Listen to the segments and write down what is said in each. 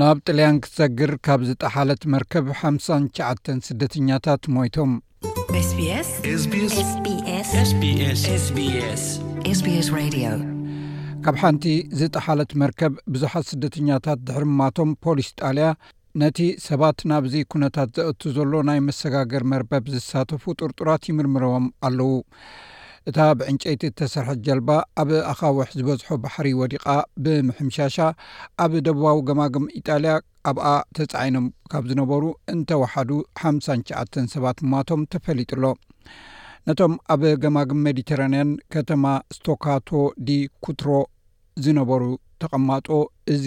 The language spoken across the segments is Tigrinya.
ናብ ጥልያን ክትሰግር ካብ ዝጠሓለት መርከብ ሓምሳን ትሽዓተን ስደተኛታት ሞይቶም። ካብ ሓንቲ ዝጠሓለት መርከብ ብዙሓት ስደተኛታት ድሕሪ ምማቶም ፖሊስ ጣልያ ነቲ ሰባት ናብዚ ኩነታት ዘእቱ ዘሎ ናይ መሰጋገሪ መርበብ ዝሳተፉ ጥርጡራት ይምርምርዎም ኣለዉ። እታ ብዕንጨይቲ እተሰርሐት ጀልባ ኣብ ኣኻውሕ ዝበዝሖ ባሕሪ ወዲቓ ብምሕምሻሻ፣ ኣብ ደቡባዊ ገማግም ኢጣልያ ኣብኣ ተጻዒኖም ካብ ዝነበሩ እንተ ወሓዱ ሓምሳን ትሽዓተን ሰባት ምሟቶም ተፈሊጡ ኣሎ። ነቶም ኣብ ገማግም ሜዲተራንያን ከተማ ስቶካቶ ዲ ኩትሮ ዝነበሩ ተቐማጦ እዚ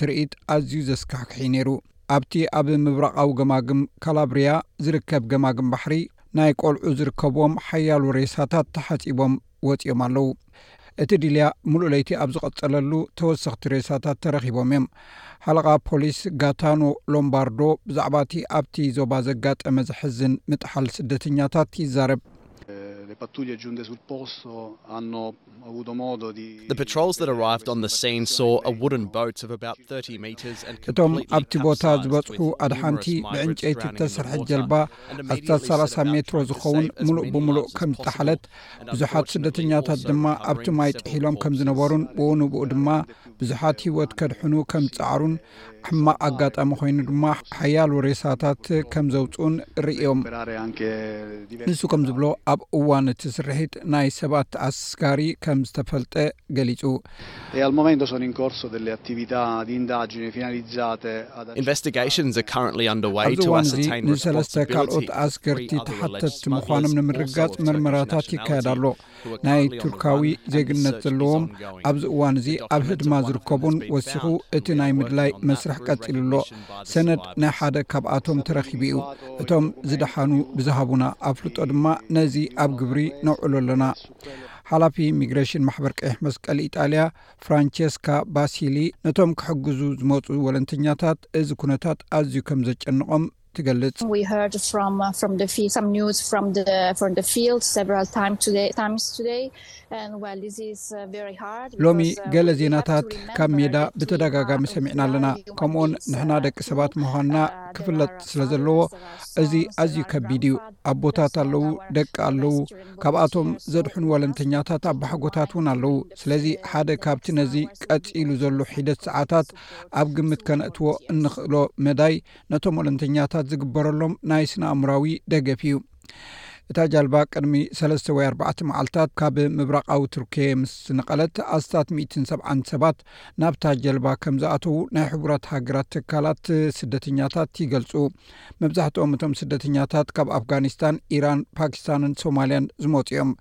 ትርኢት ኣዝዩ ዘስካሕክሕ'ዩ ነይሩ። ኣብቲ ኣብ ምብራቓዊ ገማግም ካላብሪያ ዝርከብ ገማግም ባሕሪ፣ ናይ ቈልዑ ዝርከብዎም ሓያሎ ሬሳታት ተሓጺቦም ወጺኦም ኣለዉ። እቲ ድልያ ምሉእ ለይቲ ኣብ ዝቐጸለሉ፣ ተወሰኽቲ ሬሳታት ተረኺቦም'ዮም። ሓለቓ ፖሊስ ጋታኖ ሎምባርዶ ብዛዕባ'ቲ ኣብቲ ዞባ ዘጋጠመ ዘሕዝን ምጥሓል ስደተኛታት ይዛረብ። እቶም ኣብቲ ቦታ ዝበጽሑ ኣድሓንቲ ብዕንጨይቲ እተሰርሐት ጀልባ ኣስታት ሰላሳ ሜትሮ ዝኸውን ምሉእ ብምሉእ ከም ዝጠሓለት ብዙሓት ስደተኛታት ድማ ኣብቲ ማይ ጥሒሎም ከም ዝነበሩን ብኡንብኡ ድማ ብዙሓት ሂወት ከድሕኑ ከም ዝጸዕሩን ሕማቕ ኣጋጣሚ ኮይኑ ድማ ሓያሎ ሬሳታት ከም ዘውጽኡን ርእዮም። ንሱ ከም ዝብሎ ኣብ እዋን እቲ ስርሒት ናይ ሰባት ኣስጋሪ ከም ዝተፈልጠ ገሊጹ። ኣብዚ እዋን እዚ ንሰለስተ ካልኦት ኣስገርቲ ተሓተትቲ ምዃኖም ንምርግጋጽ መርመራታት ይካየድ ኣሎ። ናይ ቱርካዊ ዜግነት ዘለዎም ኣብዚ እዋን እዚ ኣብ ህድማ ዝርከቡን ወሲኹ እቲ ናይ ምድላይ መስርሕ ቀፂሉ ኣሎ ሰነድ ናይ ሓደ ካብኣቶም ተረኪቡ እዩ እቶም ዝደሓኑ ብዝሃቡና ኣፍልጦ ድማ ነዚ ኣብ ግብሪ ነውዕሎ ኣለና ሓላፊ ኢሚግሬሽን ማሕበር ቀይሕ መስቀል ኢጣልያ ፍራንቸስካ ባሲሊ ነቶም ክሕግዙ ዝመፁ ወለንተኛታት እዚ ኩነታት ኣዝዩ ከም ዘጨንቖም ትገልጽ። ሎሚ ገለ ዜናታት ካብ ሜዳ ብተደጋጋሚ ሰሚዕና ኣለና ከምኡውን ንሕና ደቂ ሰባት ምዃንና ክፍለጥ ስለ ዘለዎ እዚ ኣዝዩ ከቢድ እዩ ኣቦታት ኣለው ደቂ ኣለው ካብኣቶም ዘድሕኑ ወለንተኛታት ኣብ ባሓጎታት እውን ኣለው ስለዚ ሓደ ካብቲ ነዚ ቀፂሉ ዘሎ ሒደት ሰዓታት ኣብ ግምት ከነእትዎ እንኽእሎ መዳይ ነቶም ወለንተኛታት ዝግበረሎም ናይ ስነኣእምራዊ ደገፍ እዩ። እታ ጃልባ ቅድሚ ሰለስተ ወይ ኣርባዕተ መዓልታት ካብ ምብራቓዊ ቱርኬ ምስ ነቐለት ኣስታት ሚእትን ሰብዓን ሰባት ናብታ ጀልባ ከም ዝኣተዉ ናይ ሕቡራት ሃገራት ትካላት ስደተኛታት ይገልጹ። መብዛሕትኦም እቶም ስደተኛታት ካብ ኣፍጋኒስታን፣ ኢራን፣ ፓኪስታንን ሶማልያን ዝመጹ እዮም።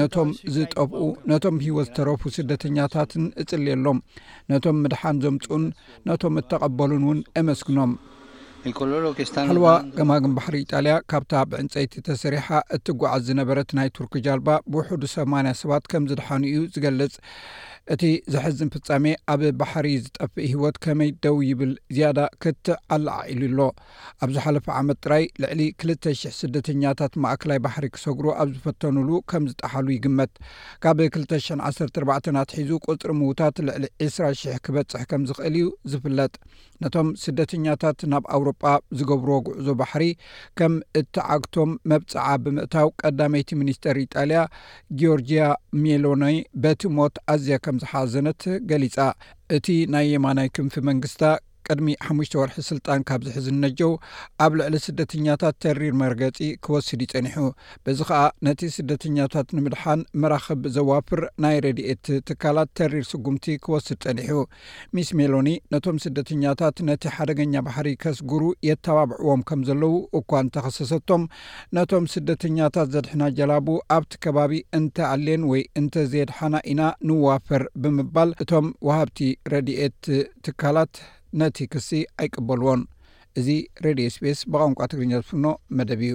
ነቶም ዝጠፍኡ ነቶም ሂወት ዝተረፉ ስደተኛታትን እጽልየሎም ነቶም ምድሓን ዘምጽኡን ነቶም እተቐበሉን እውን እመስግኖም። ሓለዋ ገማግም ባሕሪ ኢጣልያ ካብታ ብዕንጸይቲ ተሰሪሓ እትጓዓዝ ዝነበረት ናይ ቱርኪ ጃልባ ብውሕዱ ሰማንያ ሰባት ከም ዝድሓኑ እዩ ዝገልጽ። እቲ ዘሕዝን ፍጻሜ ኣብ ባሕሪ ዝጠፍእ ሂወት ከመይ ደው ይብል ዝያዳ ክትዕ ኣለዓዒሉ ኣሎ። ኣብ ዝሓለፈ ዓመት ጥራይ ልዕሊ ክልተ ሽሕ ስደተኛታት ማእከላይ ባሕሪ ክሰግሩ ኣብ ዝፈተኑሉ ከም ዝጠሓሉ ይግመት። ካብ ክልተ ሽሕን ዓሰርተ ኣርባዕተን ኣትሒዙ ቁጽሪ ምዉታት ልዕሊ ዕስራ ሽሕ ክበጽሕ ከም ዝኽእል እዩ ዝፍለጥ። ነቶም ስደተኛታት ናብ ኣውሮጳ ዝገብርዎ ጉዕዞ ባሕሪ ከም እትዓግቶም መብጽዓ ብምእታው ቀዳመይቲ ሚኒስተር ኢጣልያ ጊዮርጂያ ሜሎኒ በቲ ሞት ኣዝያ ከም ዝሓዘነት ገሊጻ። እቲ ናይ የማናይ ክንፊ መንግስታ ቅድሚ ሓሙሽተ ወርሒ ስልጣን ካብ ዝሕዝ ንነጀው ኣብ ልዕሊ ስደተኛታት ተሪር መርገጺ ክወስድ እዩ ጸኒሑ። በዚ ከኣ ነቲ ስደተኛታት ንምድሓን መራኽብ ዘዋፍር ናይ ረድኤት ትካላት ተሪር ስጉምቲ ክወስድ ጸኒሑ። ሚስ ሜሎኒ ነቶም ስደተኛታት ነቲ ሓደገኛ ባሕሪ ከስግሩ የተባብዕዎም ከም ዘለዉ እኳ እንተኸሰሰቶም፣ ነቶም ስደተኛታት ዘድሕና ጀላቡ ኣብቲ ከባቢ እንተ ኣልየን ወይ እንተ ዘየድሓና ኢና ንዋፈር ብምባል እቶም ወሃብቲ ረድኤት ትካላት ነቲ ክሲ ኣይቅበልዎን። እዚ ሬድዮ ስቤስ ብቛንቋ ትግርኛ ዝፍኖ መደብ እዩ።